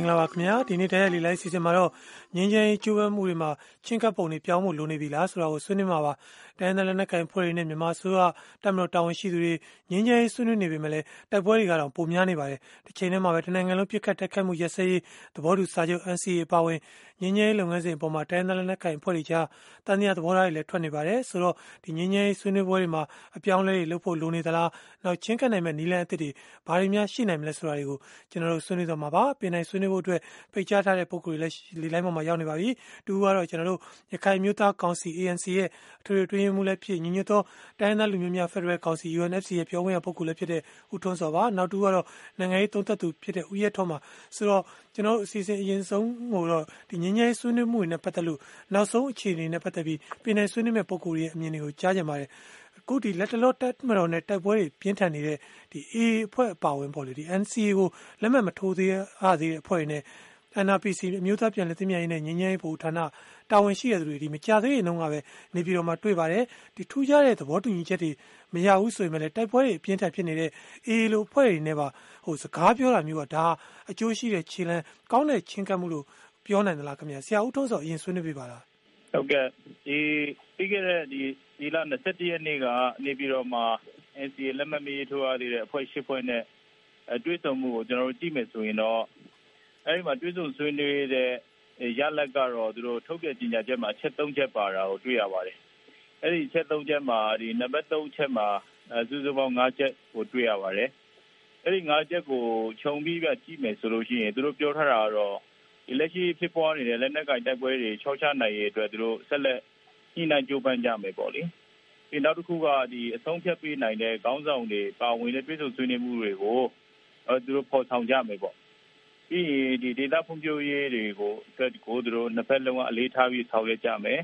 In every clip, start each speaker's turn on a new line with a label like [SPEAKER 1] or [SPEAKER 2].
[SPEAKER 1] င်္ဂလာပါခင်ဗျာဒီနေ့တရားလီလိုက်စီစဉ်မှာတော့ငင်းချမ်းရေးကျိုးပမ်းမှုတွေမှာချင်းကပ်ပုံတွေပြောင်းဖို့လိုနေပြီလားဆိုတာကိုဆွေးနွေးမှာပါတိုင်းနယ်လက်နက်ကိုင်ဖွဲ့တွေနဲ့မြန်မာဆိုကတပ်မတော်တာဝန်ရှိသူတွေငင်းချမ်းရေးဆွေးနွေးနေပြီမလဲတိုက်ပွဲတွေကတော့ပုံများနေပါတယ်ဒီချိန်ထဲမှာပဲတနိုင်ငံလုံးပြစ်ခတ်တိုက်ခတ်မှုရက်စဲရေးသဘောတူစာချုပ် NCA ပါဝင်ငင်းချမ်းရေးလုပ်ငန်းစဉ်အပေါ်မှာတိုင်းနယ်လက်နက်ကိုင်ဖွဲ့တွေကြားတန်တရားသဘောထားတွေလည်းထွက်နေပါတယ်ဆိုတော့ဒီငင်းချမ်းရေးဆွေးနွေးပွဲတွေမှာအပြောင်းလဲတွေလုပ်ဖို့လိုနေသလားနောက်ချင်းကပ်နိုင်မဲ့နီလန်အသစ်တွေဘာတွေများရှိနိုင်မလဲဆိုတာတွေကိုကျွန်တော်တို့ဆွေးနွေးတော့မှာပါပြင်နိုင်ဆွေးနွေးဖို့အတွက် ဖိတ်ကြားထားတဲ့ ပုံကိုယ်တွေလည်း လေလိုင်းပေါ်မှာ ရောက်နေပါပြီ။တူကတော့ကျွန်တော်တို့ရခိုင်မျိုးသားကောင်စီ ANC ရဲ့ အထွေထွေတွင်းမှုလည်းဖြစ် ညီညွတ်သော တိုင်းသားလူမျိုးများ ဖက်ဒရယ်ကောင်စီ UNFC ရဲ့ ပြောခွင့်ရပုဂ္ဂိုလ်လည်းဖြစ်တဲ့ ဦးထွန်းစောပါ။နောက်တူကတော့ နိုင်ငံရေး သုံးသပ်သူဖြစ်တဲ့ ဦးရဲထွန်းပါ ဆိုတော့ ကျွန်တော်တို့ အစီအစဉ် အရင်ဆုံးဟိုတော့ဒီငင်းငယ်ဆွေးနွေးမှုတွေနဲ့ ပတ်သက်လို့ နောက်ဆုံး အခြေအနေနဲ့ ပတ်သက်ပြီးပြင်နိုင်ဆွေးနွေးမဲ့ပုံကိုယ်ရဲ့ အမြင်တွေကို ကြားကြပါတယ်။ အခုဒီလက်တလောတက်မတော်နဲ့တိုက်ပွဲတွေပြင်းထန်နေတဲ့ဒီ AA အဖွဲ့အပါဝင်ပေါ့လေဒီ NCA ကိုလက်မှတ်မထိုးသေးရသေးတဲ့အဖွဲ့တွေနဲ့ NRPC အမျိုးသားပြန်လည်သင့်မြတ်ရေးနဲ့ငြိမ်းချမ်းရေးဗဟိုဌာနတာဝန်ရှိတဲ့သူတွေဒီမကြသေးရင်တော့ကပဲနေပြည်တော်မှာတွေ့ပါတယ်ဒီထူးခြားတဲ့သဘောတူညီချက်တွေမရဘူးဆိုရင်လည်းတိုက်ပွဲတွေအပြင်းထန်ဖြစ်နေတဲ့အေးလိုဖွဲ့တွေနဲ့ပါဟိုစကားပြောတာမျိုးကဒါအကျိုးရှိတဲ့ခြေလမ်းကောင်းတဲ့ချင်းကပ်မှုလို့ပြောနိုင်သလားခင်ဗျာဆရာဦးထုံးစောအရင်ဆွေးနွေးပြပါလား
[SPEAKER 2] ဟုတ်ကဲ့ဒီပြီးခဲ့တဲ့ဒီ ဒီလ21ရက်နေ့ကနေပြည်တော်မှာ NCA လက်မှတ်မရေးထိုးရသေးတဲ့အဖွဲ့၈ဖွဲ့နဲ့တွေ့ဆုံမှုကိုကျွန်တော်တို့ကြည့်မယ်ဆိုရင်တော့အဲဒီမှာတွေ့ဆုံဆွေးနွေးတဲ့ရလဒ်ကတော့သူတို့ထုတ်ပြန်ကြေညာချက်မှာချက်၃ချက်ပါတာကိုတွေ့ရပါတယ်။အဲဒီချက်၃ချက်မှာဒီနံပါတ်၃ချက်မှာစုစုပေါင်း၅ချက်ကိုတွေ့ရပါတယ်။အဲဒီ၅ချက်ကိုခြုံပြီးပြကြည့်မယ်ဆိုလို့ရှိရင်သူတို့ပြောထားတာကတော့ဒီလက်ရှိဖြစ်ပွားနေတဲ့လက်နက်ကင်တိုက်ပွဲတွေချောချနိုင်ရေးအတွက်သူတို့ဆက်လက် ညှိနှိုင်းကြိုးပမ်းကြမယ်ပေါ့လေ။ဒီနောက်တစ်ခုကဒီအဆုံးဖြတ်ပေးနိုင်တဲ့ခေါင်းဆောင်တွေပါဝင်တဲ့ပြည်သူဆွေးနွေးမှုတွေကိုသူတို့ပေါ်ဆောင်ကြမယ်ပေါ့ပြီးရင်ဒီဒေတာဖွံ့ဖြိုးရေးတွေကိုအတွက်ကိုသူတို့နှစ်ဖက်လုံးကအလေးထားပြီးဆောင်ရွက်ကြမယ်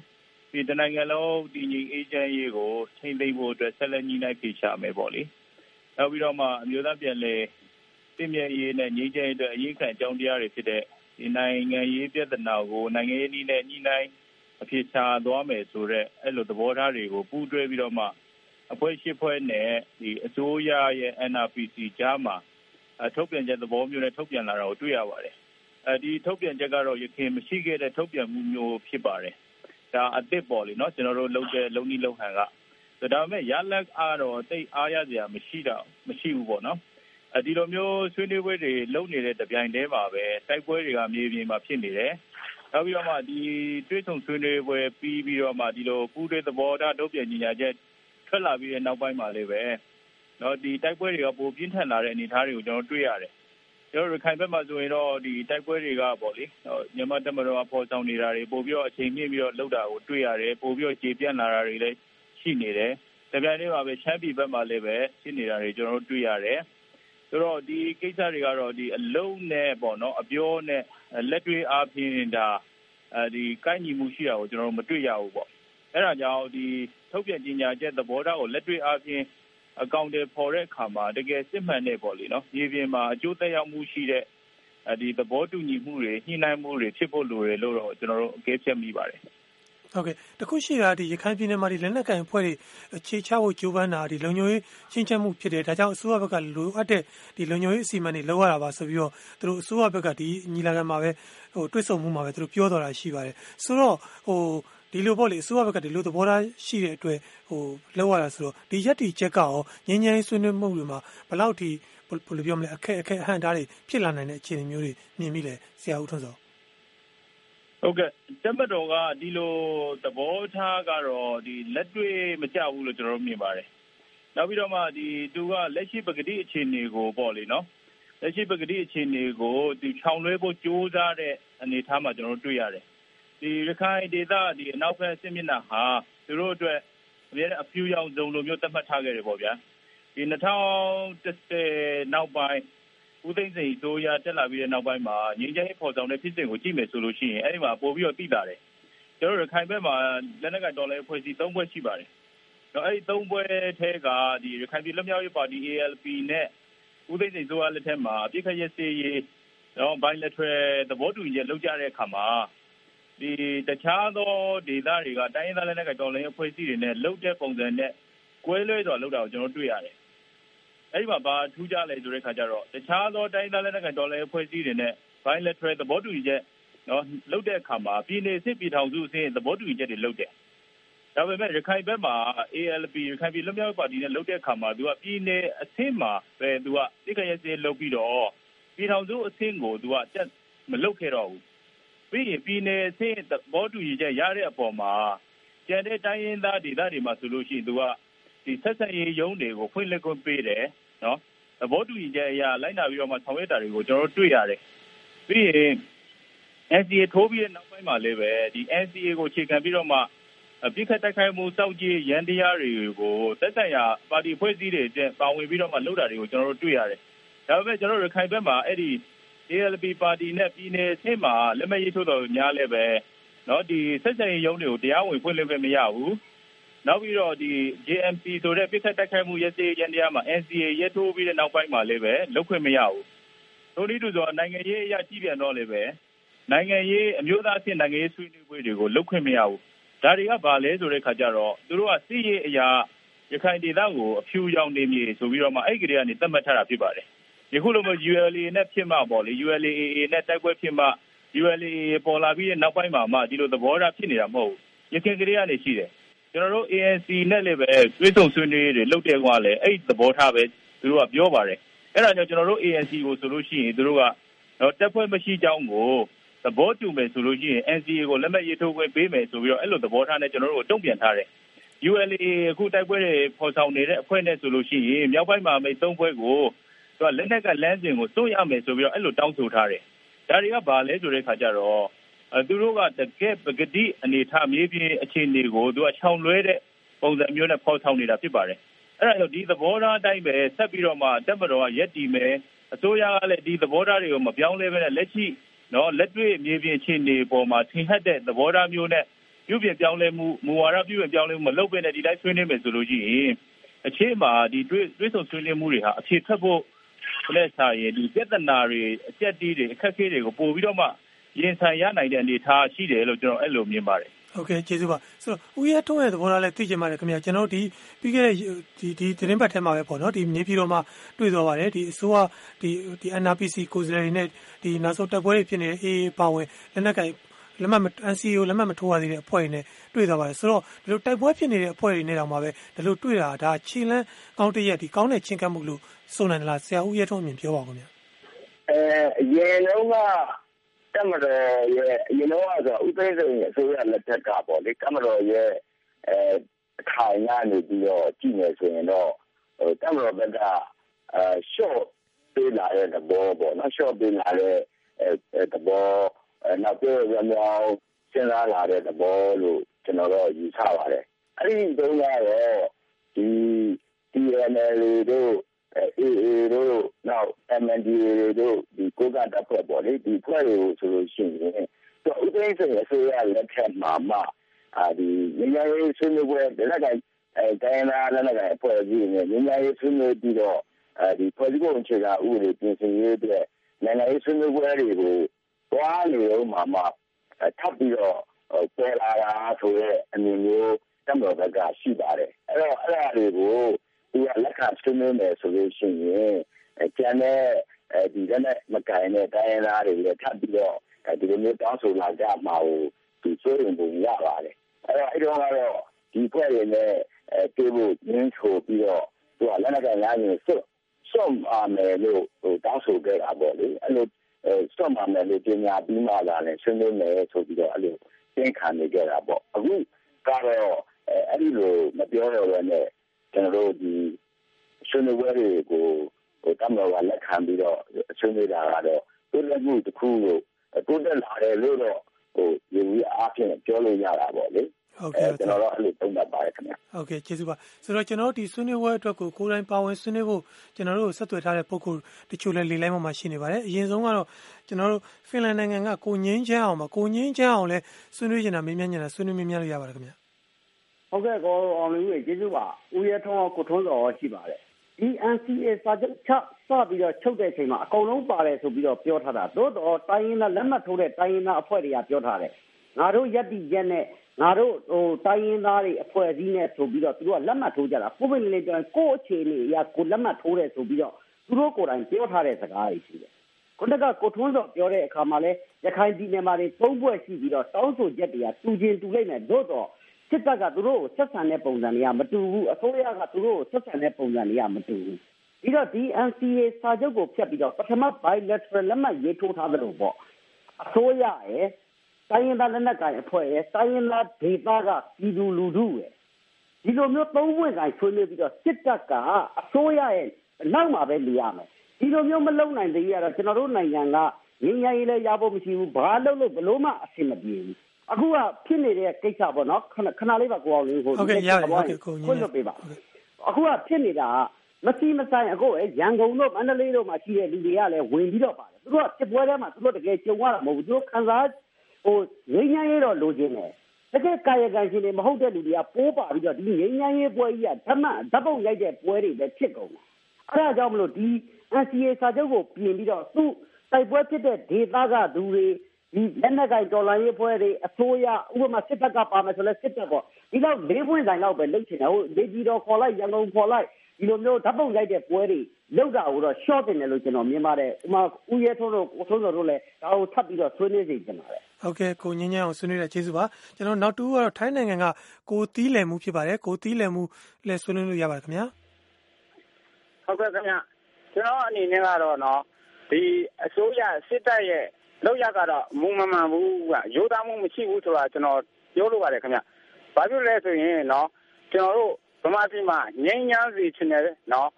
[SPEAKER 2] ပြီးတနိုင်ငံလုံးတည်ငြိမ်အေးချမ်းရေးကိုထိန်းသိမ်းဖို့အတွက်ဆက်လက်ညှိနှိုင်းဖိရှာမယ်ပေါ့လေနောက်ပြီးတော့မှအမျိုးသားပြည်လဲတည်မြဲရေးနဲ့ငြိမ်းချမ်းရေးအတွက်အရေးခံအကြောင်းတရားတွေဖြစ်တဲ့ဒီနိုင်ငံရေးပြဿနာကိုနိုင်ငံရေးနည်းနဲ့ညှိနှိုင်း အဖြေရှာသွားမယ်ဆိုတဲ့အဲ့လိုသဘောထားတွေကို ပူးတွဲပြီးတော့မှ အဖွဲ့ရှစ်ဖွဲ့နဲ့ဒီအစိုးရရဲ့ NRPC ကြားမှာထုတ်ပြန်ချက်သဘောမျိုးနဲ့ထုတ်ပြန်လာတာကိုတွေ့ရပါတယ်။အဲဒီထုတ်ပြန်ချက်ကတော့ရခင်မရှိခဲ့တဲ့ထုတ်ပြန်မှုမျိုးဖြစ်ပါတယ်။ဒါအသစ်ပေါ်လေနော်ကျွန်တော်တို့လုပ်တဲ့လုံနည်းလုံဟန်ကဒါပေမဲ့ရလက်အားတော့တိတ်အားရစရာမရှိတော့မရှိဘူးပေါ့နော်။အဲဒီလိုမျိုးဆွေးနွေးပွဲတွေလုပ်နေတဲ့တပြိုင်တည်းမှာပဲတိုက်ပွဲတွေကမြေပြင်မှာဖြစ်နေတယ်။ နောက်ပြီးတော့မှဒီတွဲဆုံဆွေးနွေးပွဲပြီးပြီးတော့မှဒီလိုပူးတွဲသဘောထားထုတ်ပြန်ညာချက်ထွက်လာပြီးတဲ့နောက်ပိုင်းမှာလည်းပဲနော်ဒီတိုက်ပွဲတွေကပိုပြင်းထန်လာတဲ့အနေအထားတွေကိုကျွန်တော်တွေ့ရတယ်ကျွန်တော်တို့ခိုင်ဘက်မှာဆိုရင်တော့ဒီတိုက်ပွဲတွေကပေါ့လေမြန်မာတပ်မတော်အပေါ်ဆောင်နေတာတွေပို့ပြီးတော့အချိန်မြင့်ပြီးတော့လှုပ်တာကိုတွေ့ရတယ်ပို့ပြီးတော့ခြေပြန့်လာတာတွေလည်းရှိနေတယ်တပြိုင်တည်းမှာပဲရှမ်းပြည်ဘက်မှာလည်းပဲရှိနေတာတွေကျွန်တော်တို့တွေ့ရတယ် ဆိုတော့ဒီကိစ္စတွေကတော့ဒီအလုံးနဲ့ပေါ့နော် အပြောနဲ့လက်တွေ့အားဖြင့်ဒါအဲဒီကိုက်ညီမှုရှိတာကိုကျွန်တော်တို့မတွေ့ရဘူးပေါ့အဲဒါကြောင့်ဒီထုတ်ပြန်ကြေညာချက်သဘောထားကိုလက်တွေ့အားဖြင့်အကောင့်တွေပေါ်တဲ့အခါမှာတကယ်စစ်မှန်တဲ့ပေါ့လေနော်မြေပြင်မှာအကျိုးသက်ရောက်မှုရှိတဲ့ဒီသဘောတူညီမှုတွေညှိနှိုင်းမှုတွေဖြစ်ဖို့လိုတယ်လို့တော့ကျွန်တော်တို့အကဲဖြတ်မိပါတယ်
[SPEAKER 1] ဟုတ်ကဲ့တခုရှိတာဒီရခိုင်ပြည်နယ်မှာဒီလက်နက်ကိုင်အဖွဲ့တွေအခြေချဖို့ကြိုးပမ်းတာဒီလုံခြုံရေးရှင်းချက်မှုဖြစ်တယ်ဒါကြောင့်အစိုးရဘက်ကလိုအပ်တဲ့ဒီလုံခြုံရေးအစီအမံတွေလောက်ရတာပါဆိုပြီးတော့သူတို့အစိုးရဘက်ကဒီညီလာခံမှာပဲဟိုတွစ်ဆုံမှုမှာပဲသူတို့ပြောတော်တာရှိပါတယ်ဆိုတော့ဟိုဒီလိုပေါ့လေအစိုးရဘက်ကဒီလိုသဘောထားရှိတဲ့အတွက်ဟိုလောက်ရတာဆိုတော့ဒီရက်တီချက်ကရောငင်းငင်းဆွေးနွေးမှုတွေမှာဘယ်လောက်ထိဘယ်လိုပြောမလဲအခက်အခက်အဟန့်တားတွေဖြစ်လာနိုင်တဲ့အခြေအနေမျိုးတွေမြင်မိလဲဆရာဦးထွန်းစော
[SPEAKER 2] ဟုတ်ကဲ့တက်မတော်ကဒီလိုသဘောထားကတော့ဒီလက်တွေ့မကြဘူးလို့ကျွန်တော်တို့မြင်ပါတယ်နောက်ပြီးတော့မှဒီသူကလက်ရှိပကတိအခြေအနေကိုပေါ့လေနော်လက်ရှိပကတိအခြေအနေကိုဒီခြောင်လွှဲဖို့ကြိုးစားတဲ့အနေအထားမှာကျွန်တော်တို့တွေ့ရတယ်ဒီရခိုင်ဒေသဒီအနောက်ဘက်စစ်မျက်နှာဟာသူတို့အတွက်အများအဖြူရောင်ဇုံလိုမျိုးသတ်မှတ်ထားခဲ့တယ်ပေါ့ဗျာဒီ2010နောက်ပိုင်း ဦးသိန်းစိန်တို့ရတက်လာပြီးတဲ့နောက်ပိုင်းမှာငင်းချမ်းရေးပေါ်ဆောင်တဲ့ဖြစ်စဉ်ကိုကြည့်မယ်ဆိုလို့ရှိရင်အဲ့ဒီမှာပို့ပြီးတော့သိတာတယ်ကျွန်တော်တို့ရခိုင်ဘက်မှာလက်နက်ကတော်လှန်ဖွဲ့စည်း၃ဘွဲ့ရှိပါတယ်တော့အဲ့ဒီ၃ဘွဲ့ထဲကဒီရခိုင်ပြည်လွတ်မြောက်ရေးပါတီ ALP နဲ့ဦးသိန်းစိန်တို့ရလက်ထက်မှာအပြစ်ခရက်စေးရေးတော့ bilateral သဘောတူညီချက်လုပ်ကြတဲ့အခါမှာဒီတခြားသောဒေသတွေကတိုင်းရင်းသားလက်နက်ကိုင်တော်လှန်ရေးအဖွဲ့အစည်းတွေနဲ့လှုပ်တဲ့ပုံစံနဲ့ကွဲလွဲစွာလှုပ်တာကိုကျွန်တော်တွေ့ရတယ်။ အဲဒီမှာ ဘာထူးခြားလဲဆိုတဲ့ခါကျတော့ တခြားသော တိုင်းရင်းသားလက်နက်ကိုင်တော်လှန်ရေး အဖွဲ့အစည်းတွေနဲ့ bilateral သဘောတူညီချက်နော်လုပ်တဲ့အခါမှာ ပြည်နယ်စစ်ပြည်ထောင်စုအဆင့် သဘောတူညီချက်တွေ လုပ်တယ် ဒါပေမဲ့ ရခိုင်ဘက်မှာ ALP ရခိုင်ပြည်လွတ်မြောက်ပါတီနဲ့ လုပ်တဲ့အခါမှာ သူက ပြည်နယ်အဆင့်မှာပဲ သူကတိကျရဲစေး လုပ်ပြီးတော့ ပြည်ထောင်စုအဆင့်ကို သူက တက်မလုပ်ခဲ့တော့ဘူး ပြီးရင် ပြည်နယ်အဆင့် သဘောတူညီချက် ရတဲ့အပေါ်မှာ ကျန်တဲ့တိုင်းရင်းသား ဒေသတွေမှာဆိုလို့ရှိရင် သူကဒီဆက်ဆက်ရေးရုံးတွေကို ဖွင့်လှစ်ခွင့်ပေးတယ် နော်သဘောတူညီချက်အရလိုက်နာပြီးတော့မှဆောင်ရွက်တာတွေကိုကျွန်တော်တို့တွေ့ရတယ်ပြီးရင် NCA ထိုးပြီးတဲ့နောက်ပိုင်းမှာလည်းပဲဒီ NCA ကိုအခြေခံပြီးတော့မှပြစ်ခတ်တိုက်ခိုက်မှုစောက်ကြီးရန်တရားတွေကိုသက်ဆိုင်ရာပါတီဖွဲ့စည်းတွေအတွက်ပါဝင်ပြီးတော့မှလုပ်တာတွေကိုကျွန်တော်တို့တွေ့ရတယ်။ဒါပေမဲ့ကျွန်တော်တို့ရခိုင်ဘက်မှာအဲ့ဒီ ALP ပါတီနဲ့ပြည်နယ်အဆင့်မှာလက်မှတ်ရေးထိုးတော်များလည်းပဲနော်ဒီဆက်ဆံရေးရုံးတွေကိုတရားဝင်ဖွင့်လှစ်ခွင့်မရဘူး။ နောက်ပြီးတော့ဒီ JMC ဆိုတဲ့ပြစ်ခတ်တိုက်ခိုက်မှုရစေရန်တရားမှာ NCA ရထိုးပြီးတဲ့နောက်ပိုင်းမှာလည်းပဲ လုပ်ခွင့်မရဘူး။ထို့နည်းတူဆိုနိုင်ငံရေးအရာကြည့်ပြန်တော့လည်းပဲ နိုင်ငံရေး အမျိုးသားအဆင့် နိုင်ငံရေးဆွေးနွေးပွဲတွေကို လုပ်ခွင့်မရဘူး ဒါတွေက ဘာလဲဆိုတဲ့ခါကျတော့ သူတို့ကစီးရေးအရာရခိုင်ဒေသကို အဖြူရောင်နေမြေဆိုပြီးတော့မှ အဲ့ဒီကလေးကနေ သတ်မှတ်ထားတာ ဖြစ်ပါတယ် ယခုလိုမျိုး ULA နဲ့ ဖြစ်မှပေါ့လေ ULAA နဲ့ တိုက်ပွဲဖြစ်မှ ULA ပေါ်လာပြီးတဲ့ နောက်ပိုင်းမှာမှ ဒီလိုသဘောထား ဖြစ်နေတာ မဟုတ်ဘူးရခိုင်ကလေးကနေ ရှိတယ် ကျွန်တော်တို့ ANC နဲ့လည်းပဲတွေးဆုံဆွေးနွေးတွေလုပ်တဲ့ကွာလေအဲ့ဒီသဘောထားပဲသူတို့ကပြောပါတယ်အဲ့ဒါကြောင့်ကျွန်တော်တို့ ANC ကိုဆိုလို့ရှိရင်သူတို့ကတော့တက်ဖွဲ့မရှိကြောင်းကိုသဘောတူမယ်ဆိုလို့ရှိရင် NCA ကိုလက်မှတ်ရေးထိုးခွင့်ပေးမယ်ဆိုပြီးတော့အဲ့လိုသဘောထားနဲ့ကျွန်တော်တို့ကိုတုံ့ပြန်ထားတယ် ULA အခုတိုက်ပွဲတွေပေါ်ဆောင်နေတဲ့အဖွဲ့နဲ့ဆိုလို့ရှိရင်မြောက်ပိုင်းမှာမိတ်သုံးဖွဲ့ကိုသူကလက်နက်ကလမ်းစဉ်ကိုစိုးရမယ်ဆိုပြီးတော့အဲ့လိုတောင်းဆိုထားတယ်ဒါတွေကဘာလဲဆိုတဲ့ခါကျတော့အဲ သူတို့ကတကယ်ပဂတိအနေထားမြေပြင်အခြေအနေကိုသူကခြောင်လွဲတဲ့ပုံစံမျိုးနဲ့ဖော်ဆောင်နေတာဖြစ်ပါတယ်အဲ့ဒါကြောင့်ဒီသဘောထားအတိုင်းပဲဆက်ပြီးတော့မှတက်မတော်ကရက်တီမယ်အစိုးရကလည်းဒီသဘောထားတွေကိုမပြောင်းလဲဘဲနဲ့လက်ရှိနော်လက်တွေ့မြေပြင်အခြေအနေပေါ်မှာထင်ဟပ်တဲ့သဘောထားမျိုးနဲ့ပြုပြင်ပြောင်းလဲမှုမူဝါဒပြုပြင်ပြောင်းလဲမှုမလုပ်ဘဲနဲ့ဒီတိုင်းဆွေးနွေးမယ်ဆိုလို့ရှိရင်အခြေမှာဒီတွေးတွေးဆုံဆွေးနွေးမှုတွေဟာအခြေထက်ဖို့လက်စားရင်ဒီပြဿနာတွေအကျက်တီးတွေအခက်အခဲတွေကိုပို့ပြီးတော့မှ ရင်ဆိုင်ရနိုင်တဲ့အနေအထားရှိတယ်လို့ကျွန်တော်အဲ့လိုမြင်ပါတယ်
[SPEAKER 1] ဟုတ်ကဲ့ကျေးဇူးပါဆိုတော့ဦးရဲထုံးရဲ့သဘောထားလည်းသိချင်ပါတယ်ခင်ဗျာကျွန်တော်ဒီပြီးခဲ့တဲ့ဒီဒီသတင်းပတ်ထဲမှာပဲပေါ့နော်ဒီမြေပြည်တော်မှာတွေ့သွားပါတယ်ဒီအစိုးရဒီဒီ NRPC ကိုယ်စားလှယ်တွေနဲ့ဒီနောက်ဆုံးတပ်ပွဲတွေဖြစ်နေတဲ့ AA ပါဝင်လက်နက်ကင်လက်မှတ် NCO လက်မှတ်မထိုးရသေးတဲ့အဖွဲ့တွေနဲ့တွေ့သွားပါတယ်ဆိုတော့ဒီလိုတိုက်ပွဲဖြစ်နေတဲ့အဖွဲ့တွေနဲ့တောင်မှပဲဒီလိုတွေ့တာဒါခြေလန်းကောင်းတရက်ဒီကောင်းတဲ့ချင်းကပ်မှုလို့ဆိုနိုင်တယ်လားဆရာဦးရဲထုံးအမြင်ပြောပါဦးခင်ဗျာ
[SPEAKER 3] အဲအရင်တော့က တမတော်ရဲ့အရင်တော့ဆိုဥပဒေဆိုရင်အစိုးရလက်ထက်ကပေါ့လေတမတော်ရဲ့အဲခိုင်ကနေပြီးတော့ကြည့်နေဆိုရင်တော့တမတော်ဘက်ကအဲ short ပေးလာတဲ့သဘောပေါ့နော် short ပေးလာတဲ့အဲသဘောနောက်ပြရမြောင်းစဉ်းစားလာတဲ့သဘောလို့ကျွန်တော်တို့ယူဆပါတယ်အဲ့ဒီတုန်းကတော့ဒီ TNL တို့ AA တို့နောက် MNDAA တို့ဒီ ကိုကတပ်ဖွဲ့ပေါ့လေဒီဖွဲ့တွေကိုဆိုလို့ရှိရင်သူဥပဒေဆိုအစိုးရလက်ထက်မှာမှအာဒီနိုင်ငံရေးဆွေးနွေးပွဲလက်နက်ကအဲတိုင်းသားလက်နက်ကအဖွဲ့အစည်းနဲ့နိုင်ငံရေးဆွေးနွေးပြီးတော့အဲဒီဖွဲ့စည်းပုံအခြေခံဥပဒေပြင်ဆင်ရေးအတွက်နိုင်ငံရေးဆွေးနွေးပွဲတွေကိုတွားနေတော့မှမှထပ်ပြီးတော့ပေါ်လာတာဆိုရဲအမြင်မျိုးတမတော်ဘက်ကရှိပါတယ်အဲ့တော့အဲ့ဒါတွေကိုသူကလက်ခံဆွေးနွေးမယ်ဆိုလို့ရှိရင်ကျန်တဲ့ ဒီလက်နဲ့မကင်တဲ့တိုင်းရင်းသားတွေလည်းထပ်ပြီးတော့ဒီလိုမျိုးတောင်းဆိုလာကြမှာကိုသူဆွေးနွေးပုံရပါတယ်အဲ့တော့အဲ့တော့ကတော့ဒီဖွဲ့ရနဲ့အဲတေးဖို့ရင်းချိုပြီးတော့သူကလက်နက်ကလာရင်စွတ်စွတ်အာမယ်လို့ဟိုတောင်းဆိုခဲ့တာပေါ့လေအဲ့လိုစွတ်အာမယ်လို့ပညာပြီးမှလာတယ်ဆွေးနွေးမယ်ဆိုပြီးတော့အဲ့လိုသင်ခံနေကြတာပေါ့အခုကတော့အဲ့ဒီလိုမပြောတော့ဘဲနဲ့ကျွန်တော်တို့ဒီဆွေးနွေးပွဲတွေကို ဟိုတမတော်ကလက်ခံပြီးတော့ဆွေးနွေးတာကတော့တိုးတက်မှုတစ်ခုလို့တိုးတက်လာတယ်လို့တော့ဟိုရည်ရည်အားဖြင့်ပြောလို့ရတာပေါ့လေ
[SPEAKER 1] ဟုတ်ကဲ့
[SPEAKER 3] ကျွန်တော်တို့အဲ့လိုသုံးသပ်ပါတယ်ခင်ဗျ
[SPEAKER 1] ဟုတ်ကဲ့ကျေးဇူးပါဆိုတော့ကျွန်တော်တို့ဒီဆွေးနွေးပွဲအတွက်ကိုကိုယ်တိုင်ပါဝင်ဆွေးနွေးဖို့ကျွန်တော်တို့ဆက်သွယ်ထားတဲ့ပုံကိုတချို့လည်းလေလိုက်မှမှရှိနေပါတယ်အရင်ဆုံးကတော့ကျွန်တော်တို့ဖင်လန်နိုင်ငံကကိုငင်းချမ်းအောင်ပါကိုငင်းချမ်းအောင်လဲဆွေးနွေးနေတာမင်းမြန်နေတာဆွေးနွေးမင်းမြန်လို့ရပါတယ်ခင်ဗျ
[SPEAKER 4] ဟုတ်ကဲ့ကိုအောင်လူကြီးကျေးဇူးပါဦးရထုံးကိုထုံးစောရှိပါတယ် ဒီ NCA စာချုပ်ချစပြီးတော့ချုပ်တဲ့အချိန်မှာအကုန်လုံးပါတယ်ဆိုပြီးတော့ပြောထားတာသို့တော့တိုင်းရင်းသားလက်မှတ်ထိုးတဲ့တိုင်းရင်းသားအဖွဲ့တွေကပြောထားတယ်ငါတို့ယက်တီရက်နဲ့ငါတို့ဟိုတိုင်းရင်းသားတွေအဖွဲ့အစည်းနဲ့ဆိုပြီးတော့သူတို့ကလက်မှတ်ထိုးကြတာကိုယ်ပင်လေးပြောရင်ကိုယ့်အခြေအနေအရကိုလက်မှတ်ထိုးတယ်ဆိုပြီးတော့သူတို့ကိုယ်တိုင်ပြောထားတဲ့စကားတွေရှိတယ်ခုနကကိုထွန်းစောပြောတဲ့အခါမှာလဲရခိုင်ပြည်နယ်မှာတွေသုံးဘွဲ့ရှိပြီးတော့တောင်းဆိုချက်တွေကတူချင်းတူလိုက်မယ်သို့တော့ စစ်တပ်ကသူတို့ကိုဆက်ဆံတဲ့ပုံစံတွေကမတူဘူးအစိုးရကသူတို့ကိုဆက်ဆံတဲ့ပုံစံတွေကမတူဘူးပြီးတော့ဒီ NCA စာချုပ်ကိုဖျက်ပြီးတော့ပထမ bilateral လက်မှတ်ရေးထိုးထားသလိုပေါ့အစိုးရရဲ့တိုင်းရင်းသားလက်နက်ကိုင်အဖွဲ့ရဲ့တိုင်းရင်းသားဒေသကပြည်သူလူထုရဲ့ဒီလိုမျိုးသုံးဝင်ကိုင်ဆွေးနွေးပြီးတော့စစ်တပ်ကအစိုးရရဲ့နောက်မှာပဲနေရမယ်ဒီလိုမျိုးမလုံနိုင်သေးရတော့ကျွန်တော်တို့နိုင်ငံကငင်းငယ်ရေးလည်းရဖို့မရှိဘူးဘာလို့လို့ဘလို့မှအဆင်မပြေဘူး အခုကဖြစ်နေတဲ့ကိစ္စပေါ့နော်ခဏခဏလေးပါကိုအောင်လေး
[SPEAKER 1] ဟိုဟုတ်ကဲ့ရပါတယ်ဟုတ်ကဲ့ကို
[SPEAKER 4] ညွှန်ပေးပါအခုကဖြစ်နေတာမစီမဆိုင်အခုရန်ကုန်တို့မန္တလေးတို့မှာရှိတဲ့လူတွေကလည်းဝင်ပြီးတော့ပါတယ်သူတို့ကစစ်ပွဲထဲမှာသူတို့တကယ်ကြုံရတာမဟုတ်ဘူးသူတို့ခံစားဟိုငင်းငယ်ရေးတော့လိုချင်တယ်တကယ်ကာယကံရှင်တွေမဟုတ်တဲ့လူတွေကပိုးပါပြီးတော့ဒီငင်းငယ်ရေးပွဲကြီးကဓမ္မဓာတ်ပုံရိုက်တဲ့ပွဲတွေပဲဖြစ်ကုန်တာအဲဒါကြောင့်မလို့ဒီ NCA စာချုပ်ကိုပြင်ပြီးတော့သူ့တိုက်ပွဲဖြစ်တဲ့ဒေသကသူတွေ ဒီလက်နက်ကိုင်တော်လှန်ရေးဖွဲ့တွေအစိုးရဥပမာစစ်တပ်ကပါမယ်ဆိုလဲစစ်တပ်ပေါ့ဒီလောက်လေးပွင့်ဆိုင်လောက်ပဲလုပ်ချင်တယ်ဟိုလေကြီးတော်ခေါ်လိုက်ရန်ကုန်ခေါ်လိုက်ဒီလိုမျိုးဓာတ်ပုံရိုက်တဲ့ပွဲတွေလောက်တာကိုတော့ short တင်တယ်လို့ကျွန်တော်မြင်ပါတယ်ဥမာဦးရဲထုံးတို့ကိုထုံးတော်တို့လည်းဒါကိုထပ်ပြီးတော့ဆွေးနွေးစီတင်ပါတယ်
[SPEAKER 1] ဟုတ်ကဲ့ကိုငင်းငင်းအောင်ဆွေးနွေးတဲ့ကျေးဇူးပါကျွန်တော်နောက်တူကတော့ထိုင်းနိုင်ငံကကိုတီးလည်မှုဖြစ်ပါတယ်ကိုတီးလည်မှုလည်းဆွေးနွေးလို့ရပါတယ်ခင်ဗျာ
[SPEAKER 5] ဟုတ်ကဲ့ခင်ဗျာကျွန်တော်အနေနဲ့ကတော့နော်ဒီအစိုးရစစ်တပ်ရဲ့ လောက်ရကတော့မူမမှန်ဘူးကရိုးသားမှုမရှိဘူးဆိုတာကျွန်တော်ပြောလို့ပါတယ်ခင်ဗျ။ဘာဖြစ်လဲဆိုရင်နော်ကျွန်တော်တို့ဗမာပြည်မှာငြိမ်းချမ်းစီချင်တယ်နော်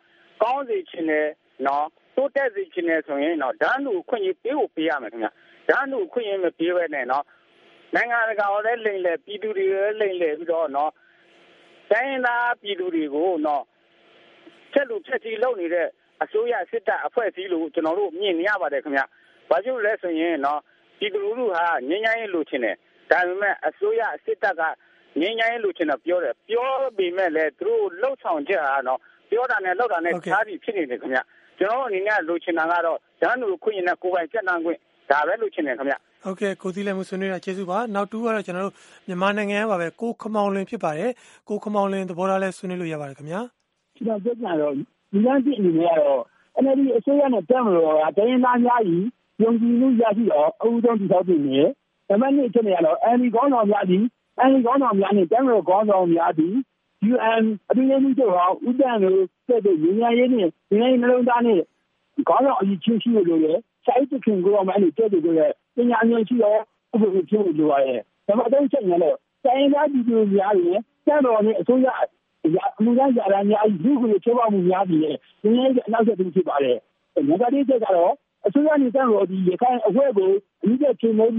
[SPEAKER 5] ကောင်းစီချင်တယ်နော်တိုးတက်စီချင်တယ်ဆိုရင်နော်ဓာတ်လူခွင့်ရေးပေးဖို့ပေးရမယ်ခင်ဗျ။ဓာတ်လူခွင့်ရေးမပေးဘဲနဲ့နော်နိုင်ငံတကာကလည်းလိမ့်လေပြည်သူတွေလည်းလိမ့်လေပြီးတော့နော်တိုင်းသားပြည်သူတွေကိုနော်ချက်လူဖြက်စီလုပ်နေတဲ့အစိုးရစစ်တပ်အဖွဲ့အစည်းလို့ကျွန်တော်တို့မြင်နေရပါတယ်ခင်ဗျ။ ဘာဖြစ်လို့လဲဆိုရင်နော်ပြည်သူလူထုဟာငြိမ်းချမ်းရေးလိုချင်တယ်။ဒါပေမဲ့အစိုးရစစ်တပ်ကငြိမ်းချမ်းရေးလိုချင်တာပြောတယ်။ပြောပေမဲ့လည်းသူတို့လှုပ်ဆောင်ချက်ဟာနော်ပြောတာနဲ့လုပ်တာနဲ့ခြားပြီးဖြစ်နေတယ်ခင်ဗျ။ကျွန်တော်အနေနဲ့လိုချင်တာကတော့ဓာတ်လူခွင့်ရတဲ့ကိုယ်ပိုင်စက်နှံခွင့်ဒါပဲလိုချင်တယ်ခင်ဗျ။
[SPEAKER 1] ဟုတ်ကဲ့ကိုသီးလည်းမဆွေးနွေးတာကျေးဇူးပါနောက်တူကတော့ကျွန်တော်တို့မြန်မာနိုင်ငံပါပဲကိုခမောင်လင်းဖြစ်ပါတယ်ကိုခမောင်လင်းသဘောထားလဲဆွေးနွေးလို့ရပါတယ်ခင်ဗျာ
[SPEAKER 6] ကျွန်တော်ပြောကြတော့ဒီလမ်းကြည့်အနေနဲ့ကတော့ NLD အစိုးရနဲ့တက်မလို့ကတိုင်းသားများကြီး ယုံကြည်မှုရရှိတော့အဦးဆုံးတည်ဆောက်ပြီးနေ။ဒါမှမဟုတ်ဖြစ်နေရတော့ NLD ကောင်းဆောင်များသည် NLD ကောင်းဆောင်များနဲ့တက်မလို့ကောင်းဆောင်များသည် UN အတူတူတို့ဟောဥဒ္ဒန်တို့တက်တဲ့ညီညာရေးနဲ့ညီညာရေးနှလုံးသားနဲ့ခေါင်းဆောင်အကြီးချင်းရှိလို့လေစိုက်တခင်ကိုမှအဲ့ဒီတက်တဲ့ကိုလည်းပညာဉာဏ်ရှိတော့ဥပဒေဖြစ်လို့ရတယ်။ဒါမှအတော့ချက်နေတော့တိုင်းသားပြည်သူများရင်တက်တော်နဲ့အစိုးရအမှုရရတာများလူကိုချိုးဖောက်မှုများပြီးဒီနေ့အနောက်ဆက်တူဖြစ်ပါတယ်။ငါကတိချက်ကတော့ အစိုးရနေတန်းကိုဒီရခိုင်အဖွဲ့ကိုအကြီးအကျယ်ချင်းလို့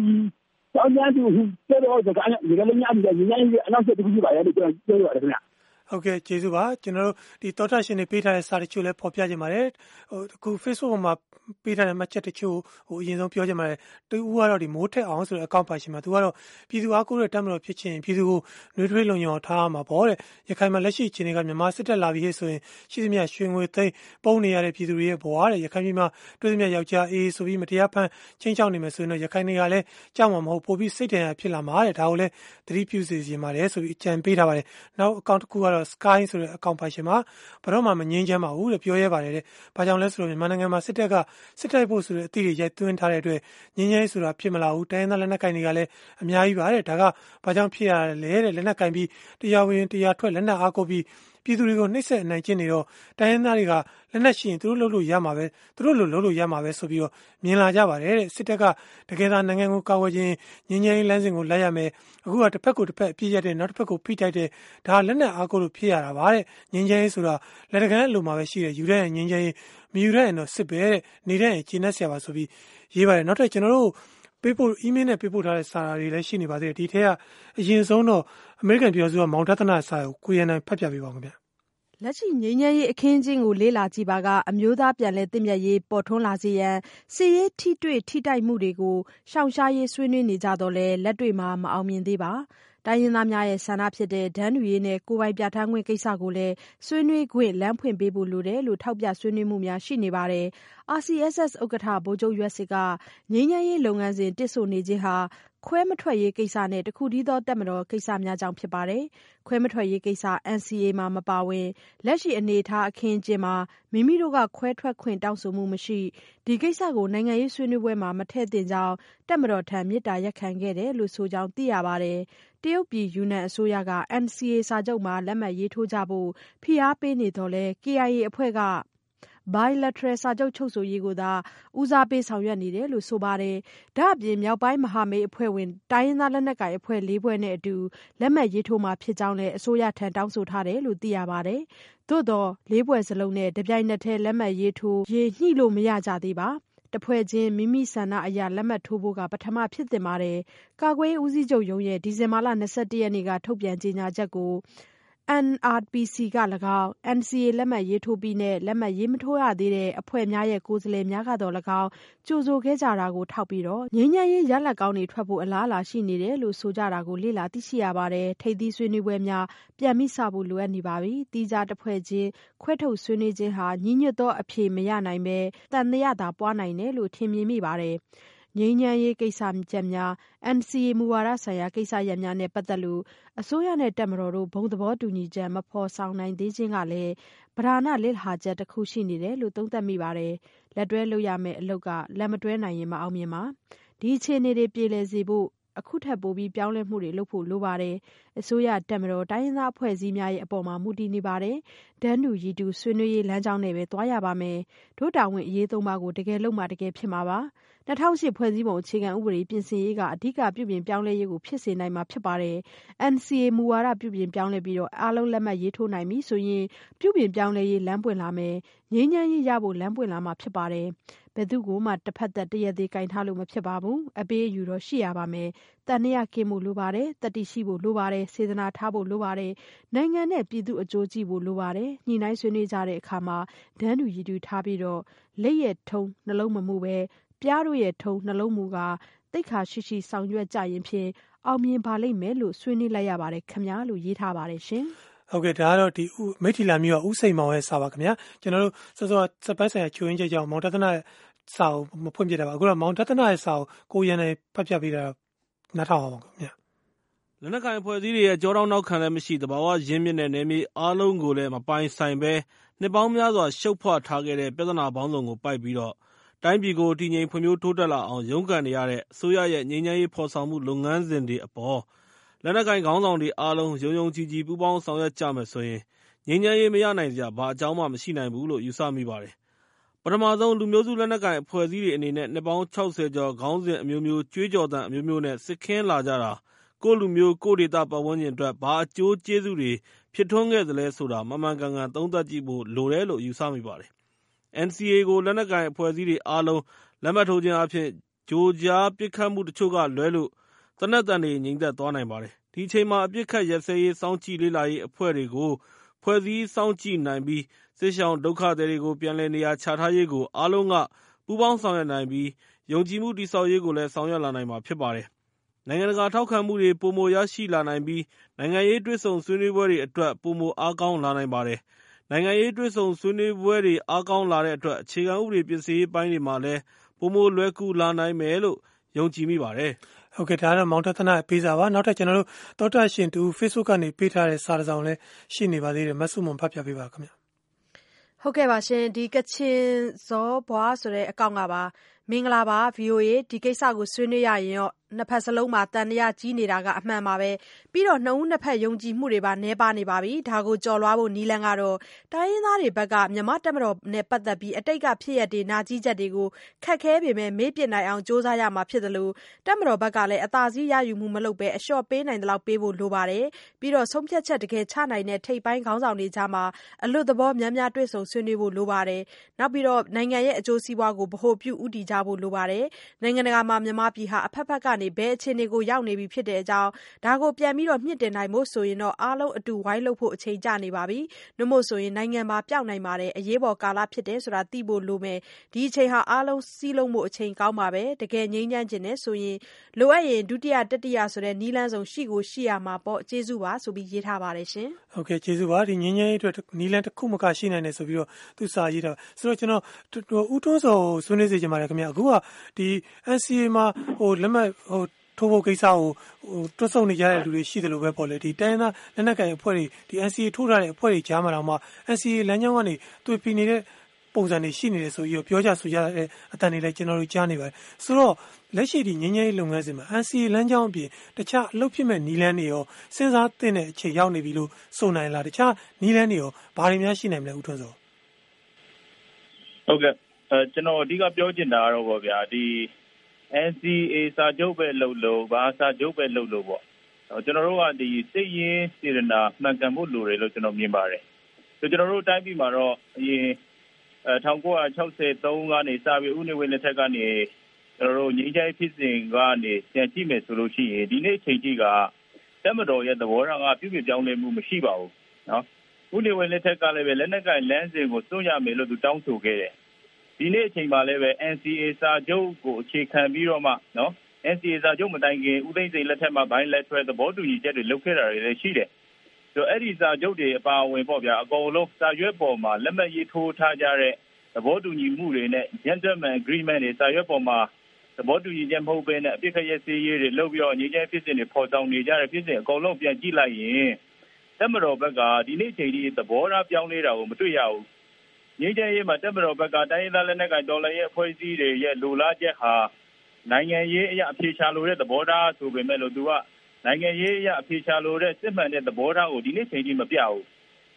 [SPEAKER 6] တောင်းကြသူတဲ့တော့စကားနဲ့ဒီလိုများပြီးညနေအနောက်ဆက်တူဖြစ်ပါတယ်လို့ကျွန်တော်ပြောရတယ်ခင်ဗျာ။
[SPEAKER 1] ဟုတ်ကဲ့ကျေးဇူးပါကျွန်တော်တို့ဒီတောထရှင်တွေပေးထားတဲ့စာတချို့လည်းဖော်ပြခြင်းပါတယ်ဟိုအခု Facebook ပေါ်မှာပေးထားတဲ့မှတ်ချက်တချို့ဟိုအရင်ဆုံးပြောခြင်းပါတယ်တူဦးကတော့ဒီမိုးထက်အောင်ဆိုတဲ့အကောင့်ပါရှင်မှာသူကတော့ပြည်သူအားကိုးတဲ့တမ်းမတော်ဖြစ်ခြင်းပြည်သူကိုနှွေးထွေးလုံခြုံထားမှာပေါ့တဲ့ရခိုင်မှာလက်ရှိအခြေအနေကမြန်မာစစ်တပ်လာပြီးဆိုရင်ရှိသမျှရွှေငွေသိမ်းပုံနေရတဲ့ပြည်သူတွေရဲ့ဘဝတဲ့ရခိုင်ပြည်မှာတွေ့သမျှယောက်ျားအေးဆိုပြီးမတရားဖမ်းချင်းချောက်နေမယ်ဆိုရင်တော့ရခိုင်တွေကလည်းကြောက်မှာမဟုတ်ပိုပြီးစိတ်တန်ရဖြစ်လာမှာတဲ့ဒါကိုလည်းသတိပြုစီစဉ်ပါတယ်ဆိုပြီးအကြံပေးထားပါတယ်နောက်အကောင့်တစ်ခုကတော့ Sky ဆိုတဲ့ အကောင့်ပိုင်ရှင်မှာဘာတော့မှ မငင်းချမ်းပါဘူးတဲ့ ပြောရဲပါတယ်တဲ့။ဘာကြောင့်လဲဆိုတော့ မြန်မာနိုင်ငံမှာ စစ်တပ်က စစ်တပ်ဖို့ဆိုတဲ့ အသည့်တွေ ရိုက်သွင်းထားတဲ့အတွက်ငင်းချမ်းဆိုတာ ဖြစ်မလာဘူး။တိုင်းသား လက်နက်ကင်တွေကလည်း အများကြီးပါတဲ့။ဒါက ဘာကြောင့်ဖြစ်ရလဲတဲ့ လက်နက်ကင်ပြီး တရားဝင် တရားထွက် လက်နက်အားကိုပြီး ပြည်သူတွေကိုနှိမ့်ဆက်အနိုင်ကျင့်နေတော့တိုင်းရင်းသားတွေကလက်နက်ရှိရင်သူတို့လုပ်လို့ရမှာပဲသူတို့လိုလုပ်လို့ရမှာပဲဆိုပြီးတော့မြင်လာကြပါတယ်တဲ့စစ်တပ်ကတကယ်သာနိုင်ငံကိုကာဝယ်ခြင်းငင်းငင်းလမ်းစဉ်ကိုလိုက်ရမယ်အခုကတစ်ဖက်ကိုတစ်ဖက်အပြည့်ရတဲ့နောက်တစ်ဖက်ကိုဖိတိုက်တဲ့ဒါလက်နက်အားကိုလို့ဖြစ်ရတာပါတဲ့ငင်းငင်းဆိုတာလက်တကန်းလိုမှာပဲရှိတယ်ယူတဲ့ငင်းငင်းမယူတဲ့ရင်တော့စစ်ပဲတဲ့နေတဲ့ရင်ကျင်းနေဆရာပါဆိုပြီးရေးပါတယ်နောက်ထပ်ကျွန်တော်တို့ပေးပို့ email နဲ့ပေးပို့ထားတဲ့စာတွေလည်းရှိနေပါသေးတယ်ဒီထက်ကအရင်ဆုံးတော့အမေရိကန်ပြည်ထောင်စုကမောင်တသနာစာကိုကိုရန်နိုင်ဖတ်ပြပေးပါဦးခင်ဗျ
[SPEAKER 7] လက်ရှိ ငြိမ်းချမ်းရေးအခင်းအကျင်းကို လေ့လာကြည့်ပါက အမျိုးသားပြန်လည်သင့်မြတ်ရေး ပေါ်ထွန်းလာစေရန် စစ်ရေးထိတွေ့ထိတိုက်မှုတွေကို ရှောင်ရှားရေး ဆွေးနွေးနေကြသော်လည်း လက်တွေ့မှာ မအောင်မြင်သေးပါ။တိုင်းရင်းသားများရဲ့ ဆန္ဒဖြစ်တဲ့ တန်းတူရေးနဲ့ ကိုယ်ပိုင်ပြဌာန်းခွင့်ကိစ္စကိုလည်း ဆွေးနွေးခွင့် လမ်းဖွင့်ပေးဖို့ လိုတယ်လို့ ထောက်ပြဆွေးနွေးမှုများ ရှိနေပါတယ်။ RCSS ဥက္ကဋ္ဌ ဗိုလ်ချုပ်ယွက်စစ်က ငြိမ်းချမ်းရေးလုပ်ငန်းစဉ် တစ်ဆို့နေခြင်းဟာခွဲမထွက်ရေးကိစ္စနဲ့ တခုတည်းသော တပ်မတော်ကိစ္စများကြောင့် ဖြစ်ပါတယ်။ခွဲမထွက်ရေးကိစ္စ NCA မှာ မပါဝင်၊လက်ရှိအနေအထား အခင်းအကျင်းမှာ မိမိတို့က ခွဲထွက်ခွင့် တောင်းဆိုမှုမရှိ၊ဒီကိစ္စကို နိုင်ငံရေးဆွေးနွေးပွဲမှာ မထည့်သင့်ကြောင်း တပ်မတော်ထံ မေတ္တာရပ်ခံခဲ့တယ်လို့ဆိုကြောင်း သိရပါတယ်။တရုတ်ပြည် ယူနန်အစိုးရက NCA စာချုပ်မှာ လက်မှတ်ရေးထိုးကြဖို့ ဖိအားပေးနေသော်လည်း KIA အဖွဲ့က Bilateral စာချုပ်ချုပ်ဆိုရေးကိုသာ ဦးစားပေးဆောင်ရွက်နေတယ်လို့ ဆိုပါတယ်။ဒါ့အပြင် မြောက်ပိုင်းမဟာမိတ်အဖွဲ့ဝင် တိုင်းရင်းသားလက်နက်ကိုင်အဖွဲ့လေးဖွဲ့နဲ့အတူ လက်မှတ်ရေးထိုးမှာဖြစ်ကြောင်းလည်း အစိုးရထံ တောင်းဆိုထားတယ်လို့ သိရပါတယ်။သို့သော်လေးဖွဲ့စလုံးနဲ့ တပြိုင်နက်တည်း လက်မှတ်ရေးထိုးရေး ညှိလို့မရကြသေးပါ။တဖွဲ့ချင်း မိမိဆန္ဒအရ လက်မှတ်ထိုးဖို့က ပထမ ဖြစ်သင့်ပါတယ်။ကာကွယ်ရေးဦးစီးချုပ်ရုံးရဲ့ ဒီဇင်ဘာလ ၂၁ ရက်နေ့က ထုတ်ပြန်ကြေညာချက်ကို NRPC က၎င်း၊ NCA လက်မှတ်ရေးထိုးပြီးနဲ့ လက်မှတ်ရေးမထိုးရသေးတဲ့ အဖွဲ့များရဲ့ ကိုယ်စားလှယ်များကသော်၎င်း ကြိုဆိုခဲ့ကြတာကို ထောက်ပြီးငြိမ်းချမ်းရေးရလဒ်ကောင်းတွေ ထွက်ဖို့ အလားအလာရှိနေတယ်လို့ ဆိုကြတာကို လေ့လာသိရှိရပါတယ်။ထိပ်သီးဆွေးနွေးပွဲများ ပြန်စဖို့ လိုအပ်နေပါပြီ။သီးခြားတဖွဲ့ချင်း ခွဲထုတ်ဆွေးနွေးခြင်းဟာ ညီညွတ်သောအဖြေမရနိုင်ဘဲ သံသယသာပွားနိုင်တယ်လို့ ထင်မြင်မိပါတယ်။ ငြိမ်းချမ်းရေးကိစ္စရပ်များ၊ NCA မူဝါဒဆိုင်ရာ ကိစ္စရပ်များနဲ့ ပတ်သက်လို့ အစိုးရနဲ့ တပ်မတော်တို့ ဘုံသဘောတူညီချက် မဖော်ဆောင်နိုင်သေးခြင်းကလည်း ပဓာန လစ်ဟာချက်တခု ရှိနေတယ်လို့ သုံးသပ်မိပါတယ်။လက်တွဲလုပ်ရမယ့်အလုပ်က လက်မတွဲနိုင်ရင် မအောင်မြင်ပါ။ဒီအခြေအနေတွေ ပြေလည်စေဖို့ အခုထက်ပိုပြီး ပြောင်းလဲမှုတွေလုပ်ဖို့ လိုပါတယ်။အစိုးရ၊တပ်မတော်၊တိုင်းရင်းသားအဖွဲ့အစည်းများရဲ့ အပေါ်မှာ မူတည်နေပါတယ်။တန်းတူရည်တူ ဆွေးနွေးရေးလမ်းကြောင်းနဲ့ပဲ သွားရပါမယ်။တို့တာဝန်အရေးသုံးပါးကို တကယ်လုပ်မှ တကယ်ဖြစ်မှာပါ။၂၀၀၈ ဖွဲ့စည်းပုံအခြေခံဥပဒေပြင်ဆင်ရေးက အဓိကပြုပြင်ပြောင်းလဲရေးကို ဖြစ်စေနိုင်မှာဖြစ်ပါတယ်။ NCA မူဝါဒပြုပြင်ပြောင်းလဲပြီး အားလုံးလက်မှတ်ရေးထိုးနိုင်ပြီဆိုရင် ပြုပြင်ပြောင်းလဲရေး လမ်းပွင့်လာမယ်။ငြိမ်းချမ်းရေးရဖို့ လမ်းပွင့်လာမှာဖြစ်ပါတယ်။ဘယ်သူ့ကိုမှ တဖက်သတ် တရားသေ ကိုင်ထားလို့မဖြစ်ပါဘူး။အပေးအယူတော့ ရှိရပါမယ်။သံသယကင်းဖို့လိုပါတယ်။သတ္တိရှိဖို့လိုပါတယ်။စေတနာထားဖို့လိုပါတယ်။နိုင်ငံနဲ့ ပြည်သူ့အကျိုးကြည့်ဖို့လိုပါတယ်။ညှိနှိုင်းဆွေးနွေးကြတဲ့အခါမှာ တန်းတူရည်တူထားပြီး လက်ရဲ့ထုံး နှလုံးမမူဘဲ ပျားတို့ရဲ့ထုံး နှလုံးမူကာသိက္ခာရှိရှိ ဆောင်ရွက်ကြရင်ဖြင့် အောင်မြင်ပါလိမ့်မယ်လို့ ဆွေးနွေးလိုက်ရပါတယ်ခင်ဗျာ လို့ ရေးထားပါတယ်ရှင်။
[SPEAKER 1] ဟုတ်ကဲ့ ဒါကတော့ဒီမိထီလာမျိုးကဥစိန်မောင်ရဲ့စာပါခင်ဗျာ ကျွန်တော်တို့ စောစောစက်ပိုင်းဆိုင်ရာ ချိုးရင်းချက်ကြောင့် မောင်တသနာစာကို မဖွင့်ပြတာပါ အခုတော့ မောင်တသနာရဲ့စာကို ကိုရန်နေဖတ်ပြပေးတာနားထောင်အောင်ပါခင်ဗျာ
[SPEAKER 8] လက်နက်ကိုင်အဖွဲ့အစည်းတွေရဲ့ကြောတောင်းနောက်ခံလည်းမရှိ သဘာဝရင်းမြစ်နဲ့ နယ်မြေအားလုံးကိုလည်း မပိုင်ဆိုင်ဘဲ နှစ်ပေါင်းများစွာ ရှုပ်ဖွထားခဲ့တဲ့ ပြဿနာပေါင်းစုံကို ပိုက်ပြီးတော့ တိုင်းပြည်ကို တည်ငြိမ်ဖွံ့ဖြိုးတိုးတက်လာအောင် ရုန်းကန်နေရတဲ့ အစိုးရရဲ့ ငြိမ်းချမ်းရေးဖော်ဆောင်မှု လုပ်ငန်းစဉ်တွေအပေါ် လက်နက်ကိုင်ခေါင်းဆောင်တွေအားလုံး ယုံယုံကြည်ကြည် ပူးပေါင်းဆောင်ရွက်ကြမယ်ဆိုရင် ငြိမ်းချမ်းရေး မရနိုင်စရာ ဘာအကြောင်းမှ မရှိနိုင်ဘူးလို့ ယူဆမိပါတယ်။ပထမဆုံး လူမျိုးစုလက်နက်ကိုင် အဖွဲ့အစည်းတွေအနေနဲ့ နှစ်ပေါင်း ၆၀ ကျော် ခေါင်းစဉ်အမျိုးမျိုး၊ကြွေးကြော်သံအမျိုးမျိုးနဲ့ စစ်ခင်းလာကြတာ ကိုယ့်လူမျိုး၊ကိုယ့်ဒေသပတ်ဝန်းကျင်အတွက် ဘာအကျိုးကျေးဇူးတွေ ဖြစ်ထွန်းခဲ့သလဲဆိုတာ မှန်မှန်ကန်ကန် သုံးသပ်ကြည့်ဖို့လိုတယ်လို့ ယူဆမိပါတယ်။ NCA ကို လက်နက်ကိုင်အဖွဲ့အစည်းတွေအားလုံး လက်မှတ်ထိုးခြင်းအားဖြင့် ကြိုကြားပစ်ခတ်မှုတချို့ကလွဲလို့ သေနတ်သံတွေ ငြိမ်သက်သွားနိုင်ပါတယ်။ဒီအချိန်မှာ အပစ်အခတ်ရပ်စဲရေး စောင့်ကြည့်လေ့လာရေးအဖွဲ့တွေကို ဖွဲ့စည်းစောင့်ကြည့်နိုင်ပြီး စစ်ရှောင်ဒုက္ခသည်တွေကို ပြန်လည်နေရာချထားရေးကို အားလုံးက ပူးပေါင်းဆောင်ရွက်နိုင်ပြီး ယုံကြည်မှုတည်ဆောက်ရေးကိုလည်း ဆောင်ရွက်လာနိုင်မှာဖြစ်ပါတယ်။နိုင်ငံတကာထောက်ခံမှုတွေ ပိုမိုရရှိလာနိုင်ပြီး နိုင်ငံရေးတွေ့ဆုံဆွေးနွေးပွဲတွေအတွက် ပိုမိုအားကောင်းလာနိုင်ပါတယ်။ နိုင်ငံရေးတွေ့ဆုံဆွေးနွေးပွဲတွေ အားကောင်းလာတဲ့အတွက် အခြေခံဥပဒေပြင်ဆင်ရေးပိုင်းတွေမှာလည်း ပိုမိုလွယ်ကူလာနိုင်မယ်လို့ ယုံကြည်မိပါတယ်။
[SPEAKER 1] ဟုတ်ကဲ့ ဒါကတော့ မောင်တသနာပေးစာပါ နောက်ထပ် ကျွန်တော်တို့တောတာရှင်တူ Facebook ကနေ ပေးထားတဲ့ စာတစ်စောင်လည်း ရှိနေပါသေးတယ် မဆုမွန် ဖတ်ပြပေးပါခင်ဗျာ
[SPEAKER 7] ဟုတ်ကဲ့ပါရှင်ဒီကချင်ဇောဘွားဆိုတဲ့ အကောင့်ကပါ မင်္ဂလာပါ VOA ဒီကိစ္စကို ဆွေးနွေးရရင်ရော နှစ်ဖက်စလုံးမှာတန်တရားကြီးနေတာကအမှန်ပါပဲ ပြီးတော့ နှစ်ဦးနှစ်ဖက် ယုံကြည်မှုတွေပါနှဲပါနေပါပြီ ဒါကိုကြော်လွှားဖို့နီလန်းကတော့ တိုင်းရင်းသားတွေဘက်က မြမတက်မတော်နဲ့ ပတ်သက်ပြီး အတိတ်က ဖြစ်ရတဲ့နာကြီးချက်တွေကို ခက်ခဲပေမဲ့ မေးပြနိုင်အောင်စ조사ရမှာဖြစ်တယ်လို့တက်မတော်ဘက်ကလည်း အသာစီးရယူမှု မလုပ်ပဲအလျှော့ပေးနိုင်တဲ့လောက် ပေးဖို့ လိုပါတယ် ပြီးတော့ ဆုံးဖြတ်ချက် တကယ်ချနိုင်တဲ့ ထိပ်ပိုင်းခေါင်းဆောင်တွေကြားမှာအလွတ်သဘော များများတွေ့ဆုံ ဆွေးနွေးဖို့ လိုပါတယ် နောက်ပြီးတော့ နိုင်ငံရဲ့ အကျိုးစီးပွားကို ဗဟိုပြုဥတည်ကြဖို့ လိုပါတယ် နိုင်ငံတကာမှာ မြမပြည်ဟာအဖက်ဖက်ကနေ ဘယ်အခြေအနေကို ရောက်နေပြီဖြစ်တဲ့အကြောင်း ဒါကို ပြန်ပြီးတော့မြင့်တင်နိုင်ဖို့ဆိုရင်တော့အားလုံးအတူဝိုင်းလုပ်ဖို့ အချိန်ကျနေပါပြီ။နှမို့ဆိုရင် နိုင်ငံမှာပျောက်နိုင်ပါတယ် အရေးပေါ်ကာလဖြစ်တယ်ဆိုတာ သိဖို့လိုမယ်။ဒီအချိန်ဟာ အားလုံးစည်းလုံးမှုအချိန်ကောင်းပါပဲ။တကယ်ငြိမ်းချမ်းခြင်းနဲ့ဆိုရင် လိုအပ်ရင် ဒုတိယ တတိယဆိုတဲ့နီးလန်းဆောင်ရှိကိုရှိရမှာပေါ့ ကျေးဇူးပါ ဆိုပြီး ရေးထားပါတယ်ရှင်။
[SPEAKER 1] ဟုတ်ကဲ့ ကျေးဇူးပါဒီငြိမ်းချမ်းရေးအတွက်နီးလန်းတစ်ခုမက ရှိနိုင်တယ်ဆိုပြီးတော့ သူစာရေးတာဆိုတော့ကျွန်တော်ဦးတွန်းစောဆွေးနွေးစေချင်ပါတယ်ခင်ဗျာအခုကဒီ NCA မှာဟိုလက်မှတ်ဟိုထိုးဖို့ကိစ္စကိုတွတ်ဆုတ်နေကြတဲ့လူတွေရှိတယ်လို့ပဲပေါ့လေဒီတိုင်းသားလက်နက်ကိုင်အဖွဲ့တွေဒီ NCA ထိုးထားတဲ့အဖွဲ့တွေကြားမှာတော့မှ NCA လမ်းကြောင်းကနေတွေ့ပြီးနေတဲ့ပုံစံတွေရှိနေတယ်ဆိုပြီးတော့ပြောကြဆိုကြတဲ့အတန်တွေလည်းကျွန်တော်တို့ကြားနေပါတယ်ဆိုတော့လက်ရှိဒီငင်းငယ်ရေးလုပ်ငန်းစဉ်မှာ NCA လမ်းကြောင်းအပြင်တခြားအလုပ်ဖြစ်မဲ့နီလန်းတွေရောစဉ်းစားသင့်တဲ့အချိန်ရောက်နေပြီလို့ဆိုနိုင်လားတခြားနီလန်းတွေရောဘာတွေများရှိနိုင်မလဲဦးထွန်းစော
[SPEAKER 2] ဟုတ်ကဲ့အဲကျွန်တော်အဓိကပြောချင်တာကတော့ဗောဗျာဒီ NCA စာချုပ်ပဲလုပ်လို့ဘာစာချုပ်ပဲလုပ်လို့ပေါ့ကျွန်တော်တို့ကဒီစိတ်ရင်းစေတနာမှန်ကန်ဖို့လိုတယ်လို့ကျွန်တော်မြင်ပါတယ်ဆိုကျွန်တော်တို့တိုင်းပြည်မှာတော့အရင်အဲ1963ကနေစပြီးဥနေဝင်းလက်ထက်ကနေကျွန်တော်တို့ငြိမ်းချမ်းဖြစ်စဉ်ကနေပြန်ကြည့်မယ်ဆိုလို့ရှိရင်ဒီနေ့အချိန်ကြီးကတက်မတော်ရဲ့သဘောထားကပြုပြင်ပြောင်းလဲမှုမရှိပါဘူးနော်ဥနေဝင်းလက်ထက်ကလည်းပဲလက်နက်ကင်လမ်းစဉ်ကိုစွန့်ရမယ်လို့သူတောင်းဆိုခဲ့တယ် ဒီနေ့အချိန်မှာလည်းပဲ NCA စာချုပ်ကိုအခြေခံပြီးတော့မှနော် NCA စာချုပ်မတိုင်ခင်ဦးသိန်းစိန်လက်ထက်မှာဘိုင်းလက်ထွဲသဘောတူညီချက်တွေလုပ်ခဲ့တာတွေလည်းရှိတယ်ဆိုအဲ့ဒီစာချုပ်တွေအပါအဝင်ပေါ့ဗျာအကုန်လုံးစာရွက်ပေါ်မှာလက်မှတ်ရေးထိုးထားကြတဲ့သဘောတူညီမှုတွေနဲ့ gentleman agreement တွေစာရွက်ပေါ်မှာသဘောတူညီချက်မဟုတ်ဘဲနဲ့အပြစ်ခရဲစေးရေးတွေလုပ်ပြီးတော့ညီကျဲဖြစ်စဉ်တွေပေါ်ဆောင်နေကြတဲ့ဖြစ်စဉ်အကုန်လုံးပြန်ကြည့်လိုက်ရင်တက်မတော်ဘက်ကဒီနေ့ချိန်ဒီသဘောထားပြောင်းလဲတာကိုမတွေ့ရဘူး ငြိမ်းချမ်းရေးမှာတက်မတော်ဘက်ကတိုင်းရင်းသားလက်နက်ကိုင်တော်လှန်ရေးအဖွဲ့အစည်းတွေရဲ့လိုလားချက်ဟာနိုင်ငံရေးအရာအဖြေရှာလိုတဲ့သဘောထားဆိုပေမဲ့လို့သူကနိုင်ငံရေးအရာအဖြေရှာလိုတဲ့စစ်မှန်တဲ့သဘောထားကိုဒီနေ့ချိန်ကြီးမပြဘူး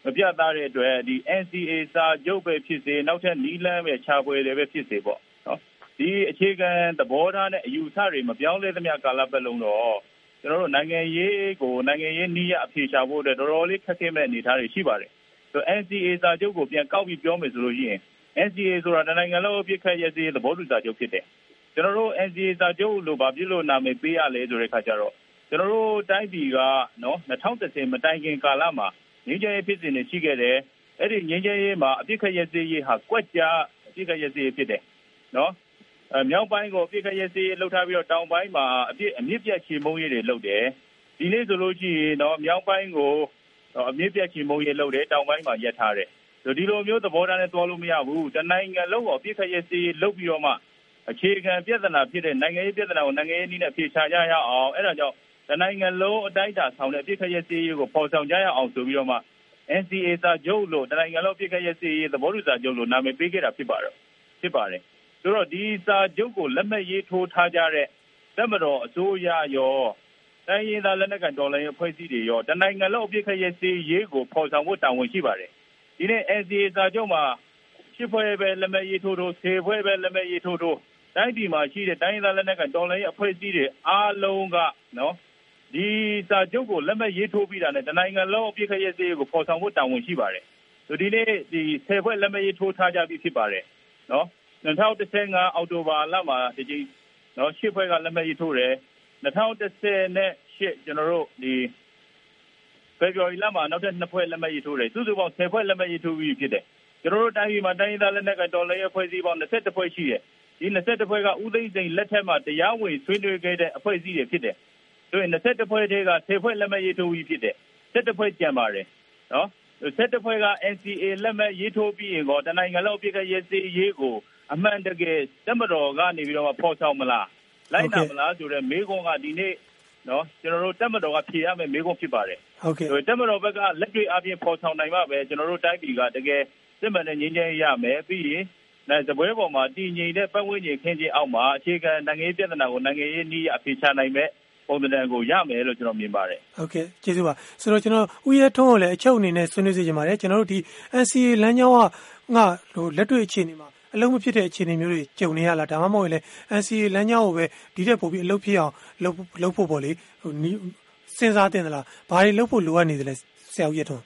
[SPEAKER 2] မပြသားတဲ့အတွက်ဒီ NCA စာချုပ်ပဲဖြစ်စေနောက်ထပ်နီးလန်းပဲခြာပွဲတွေပဲဖြစ်စေပေါ့နော်ဒီအခြေခံသဘောထားနဲ့အယူဆတွေမပြောင်းလဲသမျှကာလပတ်လုံးတော့ကျွန်တော်တို့နိုင်ငံရေးကိုနိုင်ငံရေးနည်းရအဖြေရှာဖို့အတွက်တော်တော်လေးခက်ခဲမဲ့အနေအထားတွေရှိပါတယ်ဆို NCA စာချုပ်ကိုပြန်ကောက်ပြီးပြောမယ်ဆိုလို့ရှိရင် NCA ဆိုတာ တနိုင်ငံလုံးအပြစ်ခတ်ရစေသဘောတူစာချုပ်ဖြစ်တယ် ကျွန်တော်တို့ NCA စာချုပ်လို့ဗာပြလို့နာမည်ပေးရလဲဆိုတဲ့ခါကျတော့ ကျွန်တော်တို့တိုင်းပြည်ကနော်2010မတိုင်ခင်ကာလမှာငင်းကျဲဖြစ်စဉ်တွေရှိခဲ့တယ် အဲ့ဒီငင်းကျဲရေးမှာ အပြစ်ခတ်ရစေရေးဟာ ကွက်ကြားအပြစ်ခတ်ရစေရေးဖြစ်တယ်နော်အဲမြောက်ပိုင်းကို အပြစ်ခတ်ရစေရေးလှုပ်ထားပြီးတော့ တောင်ပိုင်းမှာအပြစ်အမြင့်ပြတ်ချေမုံရေးတွေလှုပ်တယ် ဒီနေ့ဆိုလို့ရှိရင်တော့မြောက်ပိုင်းကို အမြင့်ပြတ်ချေမုံရေးလှုပ်တယ်တောင်ပိုင်းမှာရက်ထားတယ်ဒီလိုမျိုးသဘောထားနဲ့တွားလို့မရဘူးတနိုင်ငံလုံးကိုအပြစ်ခတ်ရစေရေးလှုပ်ပြီးတော့မှအခြေခံပြဿနာဖြစ်တဲ့နိုင်ငံရေးပြဿနာကိုနိုင်ငံရေးနည်းနဲ့ဖြေရှာကြရအောင်အဲ့ဒါကြောင့်တနိုင်ငံလုံးအတိုင်းအတာဆောင်တဲ့အပြစ်ခတ်ရစေရေးကိုပေါ်ဆောင်ကြရအောင်ဆိုပြီးတော့မှ NCA စာချုပ်လို့တနိုင်ငံလုံးအပြစ်ခတ်ရစေရေးသဘောတူစာချုပ်လို့နာမည်ပေးခဲ့တာဖြစ်ပါတော့ဖြစ်ပါတယ်ဆိုတော့ဒီစာချုပ်ကိုလက်မှတ်ရေးထိုးထားကြတဲ့တပ်မတော်အစိုးရရော တိုင်းရင်းသားလက်နက်ကန်တော်လှန်ရေးအဖွဲ့အစည်းတွေရောတနိုင်ငံလုံးအပြစ်ခတ်ရစေရေးကိုပေါ်ဆောင်ဖို့တာဝန်ရှိပါတယ်ဒီနေ့ NCA စာချုပ်မှာရှစ်ဖွဲ့ပဲလက်မှတ်ရေးထိုးထိုးဆယ်ဖွဲ့ပဲလက်မှတ်ရေးထိုးထိုးတိုင်းပြည်မှာရှိတဲ့တိုင်းရင်းသားလက်နက်ကန်တော်လှန်ရေးအဖွဲ့အစည်းတွေအားလုံးကနော်ဒီစာချုပ်ကိုလက်မှတ်ရေးထိုးပြီးတာနဲ့တနိုင်ငံလုံးအပြစ်ခရဲစေးကိုပေါ်ဆောင်ဖို့တာဝန်ရှိပါတယ်ဆိုဒီနေ့ဒီဆယ်ဖွဲ့လက်မှတ်ရေးထိုးထားကြပြီးဖြစ်ပါတယ်နော်2015အောက်တိုဘာလမှာဒီကြီးနော်ရှစ်ဖွဲ့ကလက်မှတ်ရေးထိုးတယ် 2010နဲ့ရှစ်ကျွန်တော်တို့ဒီဖေဖော်ဝါရီလမှာနောက်ထပ်နှစ်ဖွဲ့လက်မှတ်ရေးထိုးတယ်စုစုပေါင်း10ဖွဲ့လက်မှတ်ရေးထိုးပြီးဖြစ်တယ်ကျွန်တော်တို့တိုင်းပြည်မှာတိုင်းဒေသလက်နက်ကတော်လှန်ရေးအဖွဲ့အစည်းပေါင်း21ဖွဲ့ရှိတယ်ဒီ21ဖွဲ့ကဥသိမ်းစိန်လက်ထက်မှာတရားဝင်ဆွေးနွေးခဲ့တဲ့အဖွဲ့အစည်းတွေဖြစ်တယ်ဆိုရင်21ဖွဲ့တည်းက10ဖွဲ့လက်မှတ်ရေးထိုးပြီးဖြစ်တယ်17ဖွဲ့ကြံပါတယ်နော်17ဖွဲ့က NCA လက်မှတ်ရေးထိုးပြီးရင်တော့တနိုင်ငံလုံးပြည့်ခရဲစေးရေးကိုအမှန်တကယ်တက်မတော်ကနေပြီးတော့ဖော်ဆောင်မလား လိုက်နာမလားဆိုတော့မေးခွန်းကဒီနေ့နော်ကျွန်တော်တို့တက်မတော်ကဖြေရမယ်မေးခွန်းဖြစ်ပါတယ်
[SPEAKER 1] ဟုတ်ကဲ့
[SPEAKER 2] တက်မတော်ဘက်ကလက်တွေ့အပြင်ဖော်ဆောင်နိုင်မှပဲကျွန်တော်တို့တိုင်းပြည်ကတကယ်စစ်မှန်တဲ့ငြိမ်းချမ်းရေးရမယ်ပြီးရင်နိုင်စပွဲပေါ်မှာတည်ငြိမ်တဲ့ပတ်ဝန်းကျင်ခင်းချင်းအောက်မှာအခြေခံနိုင်ငံရေးပြဿနာကိုနိုင်ငံရေးနည်းအဖြေချနိုင်မဲ့ပုံသဏ္ဍာန်ကိုရမယ်လို့ကျွန်တော်မြင်ပါတယ်
[SPEAKER 1] ဟုတ်ကဲ့ကျေးဇူးပါဆိုတော့ကျွန်တော်ဦးရဲထွန်းကိုလည်းအချုပ်အနေနဲ့ဆွေးနွေးစေချင်ပါတယ်ကျွန်တော်တို့ဒီ NCA လမ်းကြောင်းကငါဟိုလက်တွေ့အခြေအနေမှာ အလုံးမဖြစ်တဲ့အခြေအနေမျိုးတွေကြုံနေရလားဒါမှမဟုတ်ရင်လည်း NCA လမ်းကြောင်းကိုပဲဒီတက်ပို့ပြီးအလုပ်ဖြစ်အောင်လုပ်လုပ်ဖို့ပေါ့လေဟိုစဉ်းစားတင်သလားဘာတွေလုပ်ဖို့လိုအပ်နေသလဲဆရာဦးရဲထွန်း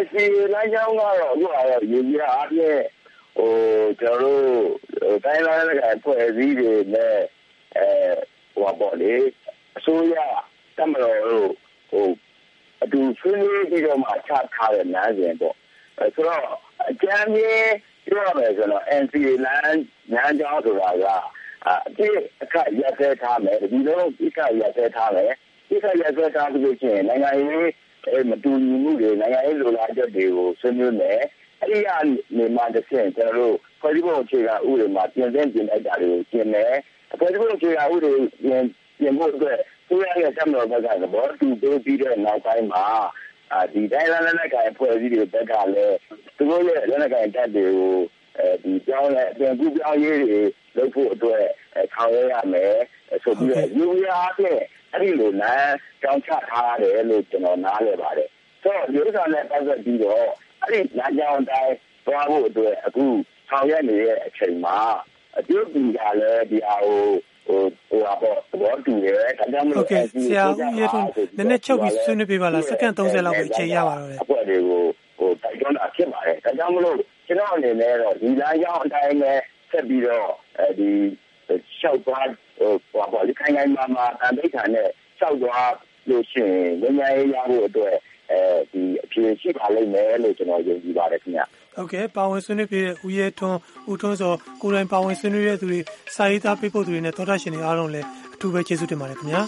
[SPEAKER 3] NCA လမ်းကြောင်းကတော့အခုအားရည်ကြီးအားဖြင့်ဟိုကျွန်တော်တို့တိုင်းလာတဲ့အဖွဲ့အစည်းတွေနဲ့အဲဟိုပေါ့လေအစိုးရတမတော်တို့ဟိုအတူဆွေးနွေးပြီးတော့မှချထားတဲ့နားစဉ်ပေါ့အဲဆိုတော့ အကြမ်းမြင်ပြောရမယ်ဆိုတော့ NCA လမ်းညမ်းကြောင်းဆိုတာကအပြည့်အခက်ရက်သေးထားမယ်ဒီလိုပြည့်ခရက်သေးထားမယ်ပြည့်ခရက်သေးထားပြီးလို့ရှိရင်နိုင်ငံရေးအဲမတူညီမှုတွေနိုင်ငံရေးလိုလားချက်တွေကိုဆွေးနွေးမယ်အဲ့ဒီကနေမှတစ်ဆင့်ကျွန်တော်တို့ဖွဲ့စည်းပုံအခြေခံဥပဒေမှာပြင်ဆင်ပြင်လိုက်တာတွေကိုပြင်မယ်ဖွဲ့စည်းပုံခြေရာဥတွေပြင်ပြင်ဖို့အတွက်သူရရဲ့တက်မတော်ဘက်ကသဘောတူပေးပြီးတဲ့နောက်ပိုင်းမှာအာ ဒီတိုင်းလာလက်နက်ကိုင်ဖွဲ့စည်းတွေဘက်ကလည်းသူတို့ရဲ့လက်နက်ကိုင်တပ်တွေကိုအဲဒီကြောင်းနဲ့အပြင်ကူပြောင်းရေးတွေလုပ်ဖို့အတွက်ဆောင်ရွက်ရမယ်ဆိုပြီးတော့ယူရအားဖြင့်အဲ့ဒီလိုလမ်းကြောင်းချထားတယ်လို့ကျွန်တော်နားလည်ပါတယ်ဆိုတော့ဒီဥစ္စာနဲ့ပတ်သက်ပြီးတော့အဲ့ဒီလမ်းကြောင်းတိုင်းသွားဖို့အတွက်အခုဆောင်ရွက်နေတဲ့အချိန်မှာအကျိုးပြည်ကလည်းဒီဟာကို ဟိုဟိုပါတော့ဘောတူတယ်ဒါကြောင့်မလို့
[SPEAKER 1] ဟုတ်ကဲ့ဆရာဦးရဲထွန်းနည်းနည်းချုပ်ပြီးဆွေးနွေးပေးပါလားစက္ကန့်30လောက်ပဲအချိန်ရပါတော့တယ်
[SPEAKER 3] အဖွဲ့တွေကိုဟိုတိုက်တွန်းတာဖြစ်ပါတယ်ဒါကြောင့်မလို့ကျွန်တော်အနေနဲ့တော့ဒီလမ်းကြောင်းအတိုင်းပဲဆက်ပြီးတော့အဲဒီရှောက်သွားဟိုဟိုပါဒီခိုင်ခိုင်မာမာအမိခံနဲ့ရှောက်သွားလို့ရှိရင်ငြိမ်းချမ်းရေးရဖို့အတွက်အဲဒီအဖြေရှိပါလိမ့်မယ်လို့ကျွန်တော်ယုံကြည်ပါတယ်ခင်ဗျာ
[SPEAKER 1] ဟုတ်ကဲ့ပါဝင်ဆွေးနွေးပြတဲ့ဦးရဲထွန်းဦးထွန်းစောကိုယ်တိုင်ပါဝင်ဆွေးနွေးရတဲ့သူတွေစာရေးသားပေးပို့သူတွေနဲ့သောတာရှင်တွေအားလုံးလည်းအထူးပဲကျေးဇူးတင်ပါတယ်ခင်ဗျာ